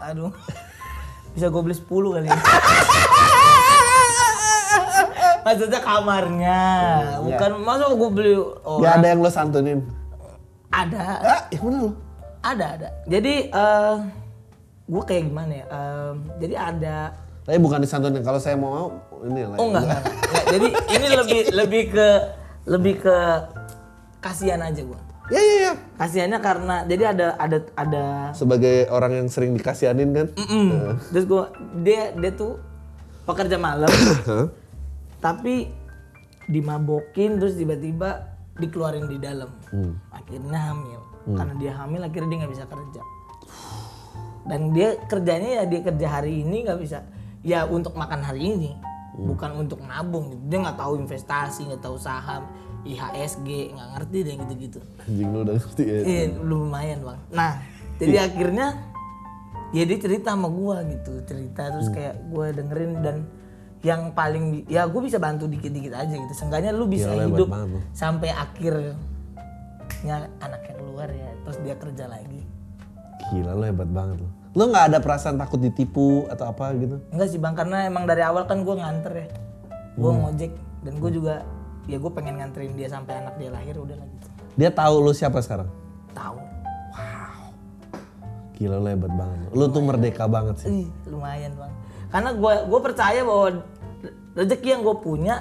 Aduh. Bisa gue beli 10 kali. ya. Maksudnya kamarnya, bukan masa gue beli oh, Gak ada yang lo santunin ada, ah yang mana lo ada, ada. Jadi eh gue kayak gimana ya? Em, jadi ada tapi bukan disantunin kalau saya mau ini lah Oh enggak, enggak, enggak. Jadi ini lebih lebih ke lebih ke kasihan aja gua. ya ya ya Kasihannya karena jadi ada ada ada sebagai orang yang sering dikasihanin kan Mm. terus gua dia dia tuh pekerja malam? tapi dimabokin terus tiba-tiba dikeluarin di dalam. Akhirnya hamil. Karena dia hamil akhirnya dia nggak bisa kerja. Dan dia kerjanya ya dia kerja hari ini nggak bisa ya untuk makan hari ini bukan untuk nabung gitu. dia nggak tahu investasi nggak tahu saham IHSG nggak ngerti deh gitu-gitu anjing lo udah ngerti ya Iya lumayan bang. Nah jadi akhirnya ya dia cerita sama gua gitu cerita terus kayak gua dengerin dan yang paling ya gue bisa bantu dikit-dikit aja gitu. Seenggaknya lu bisa Gila, hebat hidup banget lu. sampai akhirnya anaknya keluar ya terus dia kerja lagi. gila lo hebat banget lo lo nggak ada perasaan takut ditipu atau apa gitu Enggak sih bang karena emang dari awal kan gua nganter ya. Gue Hmm. ngojek dan gue juga ya gue pengen nganterin dia sampai anak dia lahir udah lah gitu. dia tahu lo siapa sekarang Tahu. gila lo hebat banget lo lo tuh merdeka banget sih Ih, lumayan bang. Karena gue gue percaya bahwa rezeki yang gue punya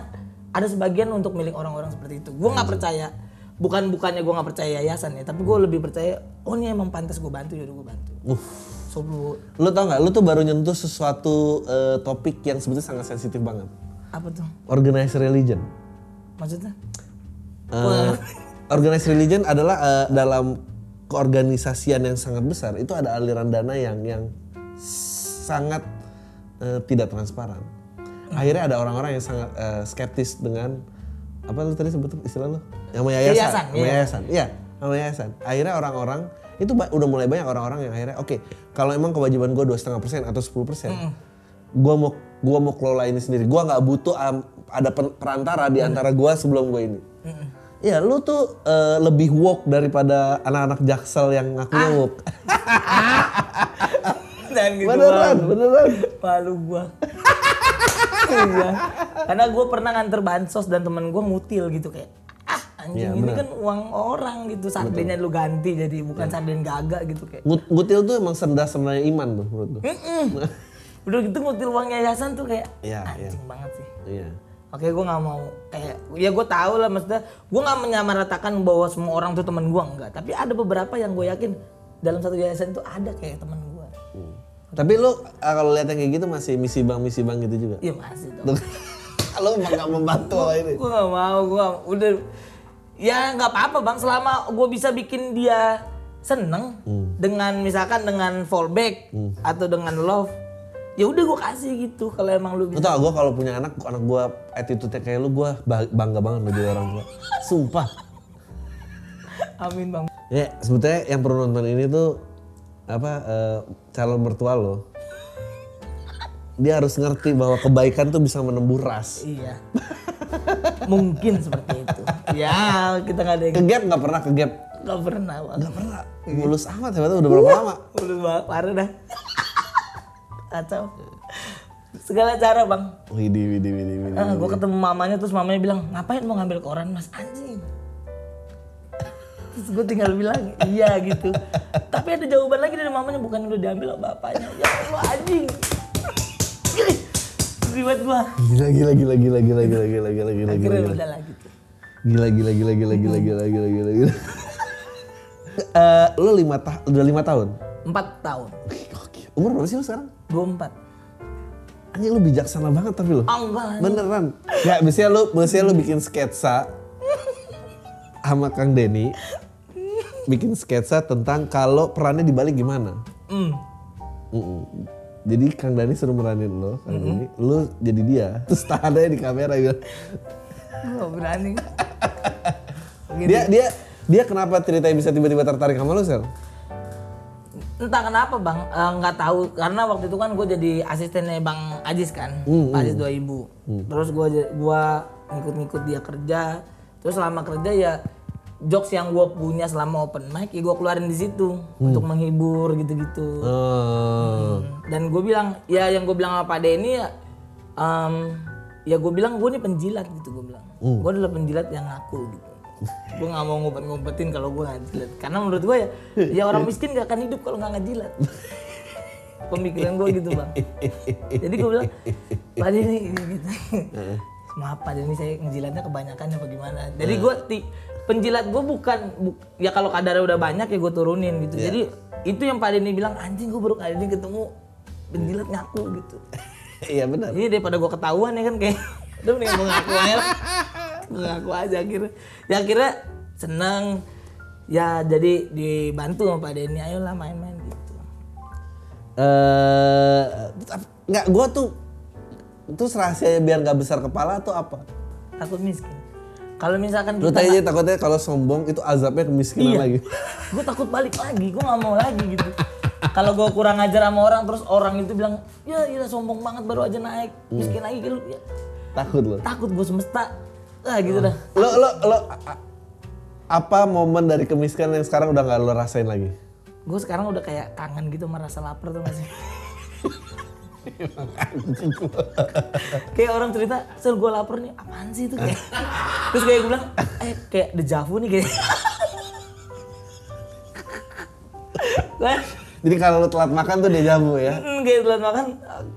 ada sebagian untuk milik orang-orang seperti itu. Gue nggak percaya. Bukan bukannya gue nggak percaya yayasan ya, tapi gue lebih percaya. Oh ini emang pantas gue bantu ya udah gue bantu. uh So lu Lu tau nggak? Lu tuh baru nyentuh sesuatu eh, topik yang sebetulnya sangat sensitif banget. apa tuh? Organized religion. Maksudnya? Eh, organized religion adalah eh, dalam keorganisasian yang sangat besar itu ada aliran dana yang yang sangat eh, tidak transparan. Akhirnya ada orang-orang yang sangat eh, skeptis dengan apa lu tadi sebut istilah lu? Yang sama yayasan, Yayasan, sama iya. yayasan. Iya, sama yayasan. Akhirnya orang-orang itu udah mulai banyak orang-orang yang akhirnya oke kalau emang kewajiban gue dua setengah persen atau 10 persen, gue mau gua mau kelola ini sendiri. Gue nggak butuh am, ada perantara di antara gue sebelum gue ini. Ya lu tuh eh, lebih woke daripada anak-anak jaksel yang ngakunya woke. Dan gitu beneran, Bang. beneran. Malu gua. iya. Karena gua pernah nganter bansos dan temen gua ngutil gitu kayak ah anjing Iya, ini bener. kan uang orang gitu sardennya lu ganti jadi bukan sarden gagak gitu kayak Ngut- Ngutil tuh emang sendas sendasnya iman tuh menurut gue. udah gitu ngutil uang yayasan tuh kayak iya. anjing banget sih Iya. Oke, gue nggak mau kayak ya gue tahu lah maksudnya gue nggak menyamaratakan bahwa semua orang tuh teman gue enggak, tapi ada beberapa yang gue yakin dalam satu yayasan itu ada kayak teman gue. Tapi lu ah, kalau lihat yang kayak gitu masih misi bang misi bang gitu juga. Iya masih dong. Lu emang gak membantu sama ini. gue nggak mau, gue udah ya nggak apa-apa bang selama gue bisa bikin dia seneng dengan misalkan dengan fallback atau dengan love, ya udah gue kasih gitu kalau emang lu Lu bisa. tau gue kalau punya anak, anak gue attitude kayak lu, gue bangga banget lo jadi orang tua. Sumpah. Amin bang. Ya sebetulnya yang perlu nonton ini tuh apa eh, calon mertua lo. Dia harus ngerti bahwa kebaikan tuh bisa menembus ras. Iya. Mungkin seperti itu. Ya kita nggak ada yang Kegap nggak pernah kegap. nggak pernah bang. Nggak pernah. Mulus amat ya, udah berapa lama? Udah banget, parah dah. Kacau. Segala cara bang. Widih, widih, widih, widih. Ah, gue ketemu mamanya terus mamanya bilang ngapain mau ngambil koran mas anjing. Terus gue tinggal bilang iya gitu. Tapi ada jawaban lagi dari mamanya bukan udah diambil sama bapaknya. Ya Allah anjing. Ribet gue. Gila, gila, gila, gila, gila, gila, gila, gila, gila, gila, Akhirnya gila. udah lah gitu. Gila, gila, gila, gila, gila, gila, gila, gila, gila. Eh, lu lima ta udah lima tahun? Empat tahun. Umur berapa sih lu sekarang? 24. Anjing lu bijaksana banget tapi lu. Oh. Beneran. Ya, biasanya lu, biasanya lu bikin sketsa sama Kang Denny. Bikin sketsa tentang kalau perannya dibalik gimana. Hmm. Mm-mm. Jadi Kang Dani suruh meranin lo, Kang Dani, lu jadi dia. Terus tahannya di kamera bilang, Gue berani. dia dia dia kenapa ceritanya bisa tiba-tiba tertarik sama lu sel? Entah kenapa bang, Eh, nggak tahu karena waktu itu kan gue jadi asistennya bang Ajis kan, Pak Ajis 2000. Terus gue gua ngikut-ngikut dia kerja, terus selama kerja ya jokes yang gue punya selama open mic ya gue keluarin di situ untuk menghibur gitu-gitu. Oh. Dan gue bilang ya yang gue bilang sama Pak Denny ya, em, ya gue bilang gue ini penjilat gitu gue bilang. Gue adalah penjilat yang ngaku gitu. gue nggak mau ngumpet-ngumpetin kalau gue nggak jilat. Karena menurut gue ya ya orang miskin gak akan hidup kalau nggak ngejilat. Pemikiran gue gitu bang. Jadi gue bilang pak Denny ini gitu maaf pak Denny saya ngejilatnya kebanyakan apa gimana? Jadi gue penjilat gue bukan bu- ya kalau kadarnya udah banyak ya gue turunin gitu. Jadi itu yang pak Denny bilang anjing gue baru kali ini ketemu penjilat ngaku gitu. Iya benar. ini daripada gue ketahuan ya kan kayak udah mending gue ngaku aja. Lah gue ngaku aja akhirnya. Ya akhirnya seneng. Ya jadi dibantu sama Pak Denny ayolah main-main gitu. Eh, nggak gua tuh terus rahasia biar nggak besar kepala tuh apa? takut miskin kalau misalkan Lu kita tanya aja takutnya kalau sombong itu azabnya kemiskinan Iya. lagi. gue takut balik lagi gue nggak mau lagi gitu kalau gue kurang ajar sama orang terus orang itu bilang ya gila sombong banget baru aja naik miskin lagi gitu ya, Takut lo. takut gue semesta ah gitu dah Lo lo lo a- apa momen dari kemiskinan yang sekarang udah nggak lo rasain lagi? gue sekarang udah kayak kangen gitu merasa lapar tuh masih kayak orang cerita sel gue lapar nih apaan sih itu kayak terus kayak gue bilang eh kayak dejavu nih kayak Jadi kalau lo telat makan tuh dia jamu ya. mm, kayak telat makan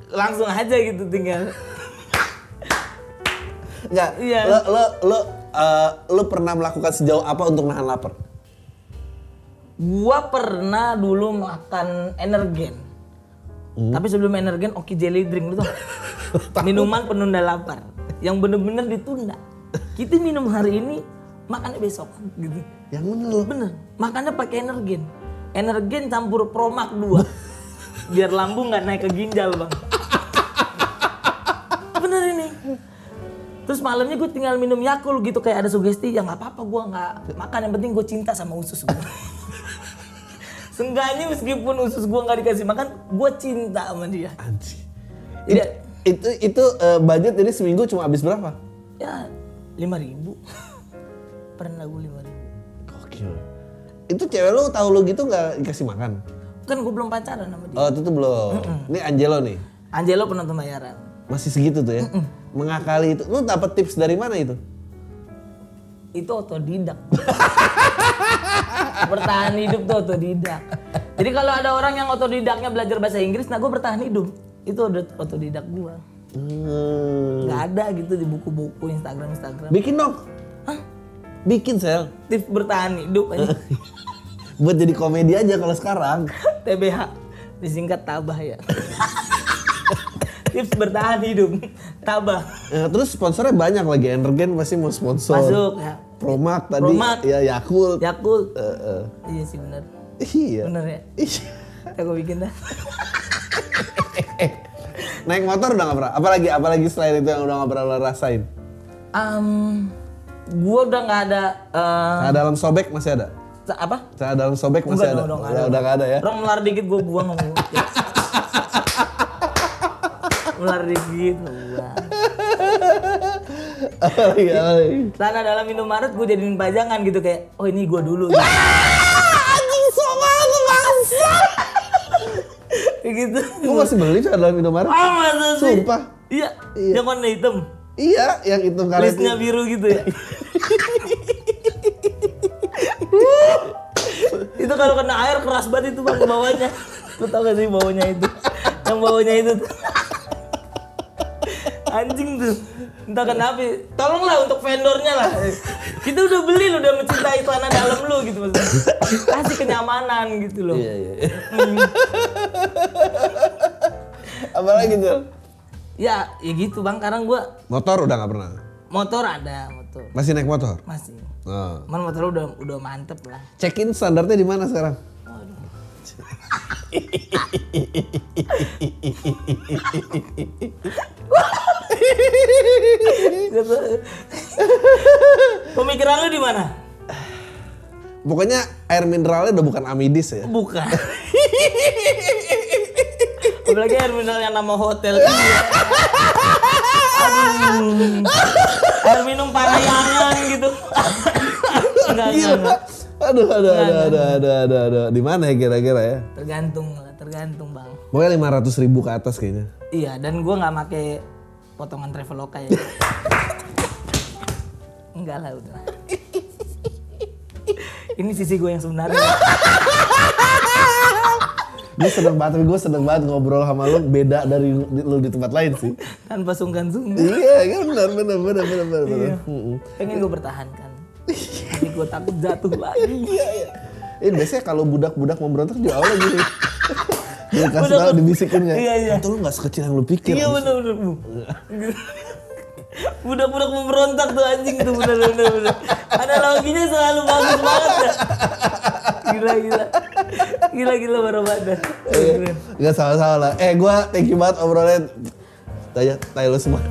langsung aja gitu tinggal Enggak. Iya. Lo lo lo eh, lo pernah melakukan sejauh apa untuk nahan lapar? gua pernah dulu makan energen tapi sebelum energen oki jelly drink lu tau minuman penunda lapar yang bener-bener ditunda kita minum hari ini makannya besok gitu. Yang bener lo. Bener, makannya pakai energen. Energen campur promak dua. Biar lambung nggak naik ke ginjal bang. Bener ini. Terus malamnya gue tinggal minum Yakul gitu kayak ada sugesti ya nggak apa-apa gue nggak makan yang penting gue cinta sama usus gue. Seenggaknya meskipun usus gue nggak dikasih makan, gue cinta sama dia. Anjir. Jadi Itu itu eh, budget jadi seminggu cuma habis berapa? ya lima ribu. Pernah gue lima ribu. Gokil. Itu cewek lu tahu lu gitu nggak dikasih makan? Kan gue belum pacaran sama dia. Oh itu tuh belum. Ini Angelo nih. Angelo penonton bayaran. Masih segitu tuh ya. Mengakali itu. Lu dapet tips dari mana itu? itu otodidak. bertahan hidup tuh otodidak. Jadi kalau ada orang yang otodidaknya belajar bahasa Inggris, nah gue bertahan hidup. Itu udah otodidak gue. Hmm. Nggak ada gitu di buku-buku Instagram Instagram. Bikin dong. Hah? Bikin sel. Tips bertahan hidup aja. Buat jadi komedi aja kalau sekarang. TBH disingkat tabah ya. Tips bertahan hidup. Tabah. Ya, terus sponsornya banyak lagi. Energen pasti mau sponsor. Masuk ya. Promak tadi. Promak. Ya Yakult. Yakult. Eh, eh. Iya sih benar. Iya. Bener ya. Iya. Ya gue bikin dah. Naik motor udah gak pernah? Apalagi, apalagi selain itu yang udah gak pernah lo rasain? Um, gue udah nggak ada eh, Nah, dalam sobek masih ada? apa? Nah, dalam sobek masih Enggak, ada? udah, udah gak ada ya? Orang melar dikit gue buang melar dikit apalagi. Celana dalam Indomaret gue jadiin pajangan gitu kayak, oh ini gue dulu. Gitu. Anjing soal bangsa. Gitu. Gue masih beli celana dalam Indomaret. Ah masa sih? Sumpah. Iya, Iya. yang warna hitam. Iya, yang itu karet Listnya biru gitu ya. itu kalau kena air keras banget itu bang bawahnya. Lu tau gak sih bawahnya itu? Yang bawahnya itu tuh. Anjing tuh. Entah kenapa. Tolonglah untuk vendornya lah. Kita udah beli lu udah mencintai celana dalam lu gitu maksudnya. Kasih kenyamanan gitu loh. Iya, iya. apalagi tuh? Ya, ya gitu bang. Karena gua Motor udah gak pernah? motor ada motor Masih naik motor? masih. Oh. Cuman motor udah udah mantep lah. Check-in standarnya di mana sekarang? Pemikiran lu di mana? Pokoknya air mineralnya udah bukan amidis ya? Bukan. Apalagi air mineral yang nama hotel iya. Aduh. Air minum Parayangan gitu. enggak, enggak, enggak. Aduh, aduh, aduh, aduh, aduh, aduh, aduh. Di mana ya kira-kira ya? Tergantung lah, tergantung bang. Pokoknya 500 ribu ke atas kayaknya. Iya, dan gua nggak make potongan traveloka ya. Enggak lah udah. Ini sisi gue yang sebenarnya. Gue seneng banget, tapi gue seneng banget ngobrol sama lu beda dari lu di tempat lain sih. tanpa sungkan-sungkan. iya, kan benar, benar, benar, benar, benar. Iya. Pengen gue pertahankan. Tapi gue takut jatuh lagi. Iya, iya. Ini biasanya kalau budak-budak mau berontak di awal gini. Dia kasih tahu dibisikin ya. Iya, iya. Itu lu gak sekecil yang lu pikir. Iya bener bener bu. Budak-budak memberontak tuh anjing tuh bener bener bener. Analoginya selalu bagus banget ya. Gila gila. Gila gila baru badan. Iya. Gak salah-salah lah. Eh gue thank you banget obrolannya. Tanya, tanya lu semua.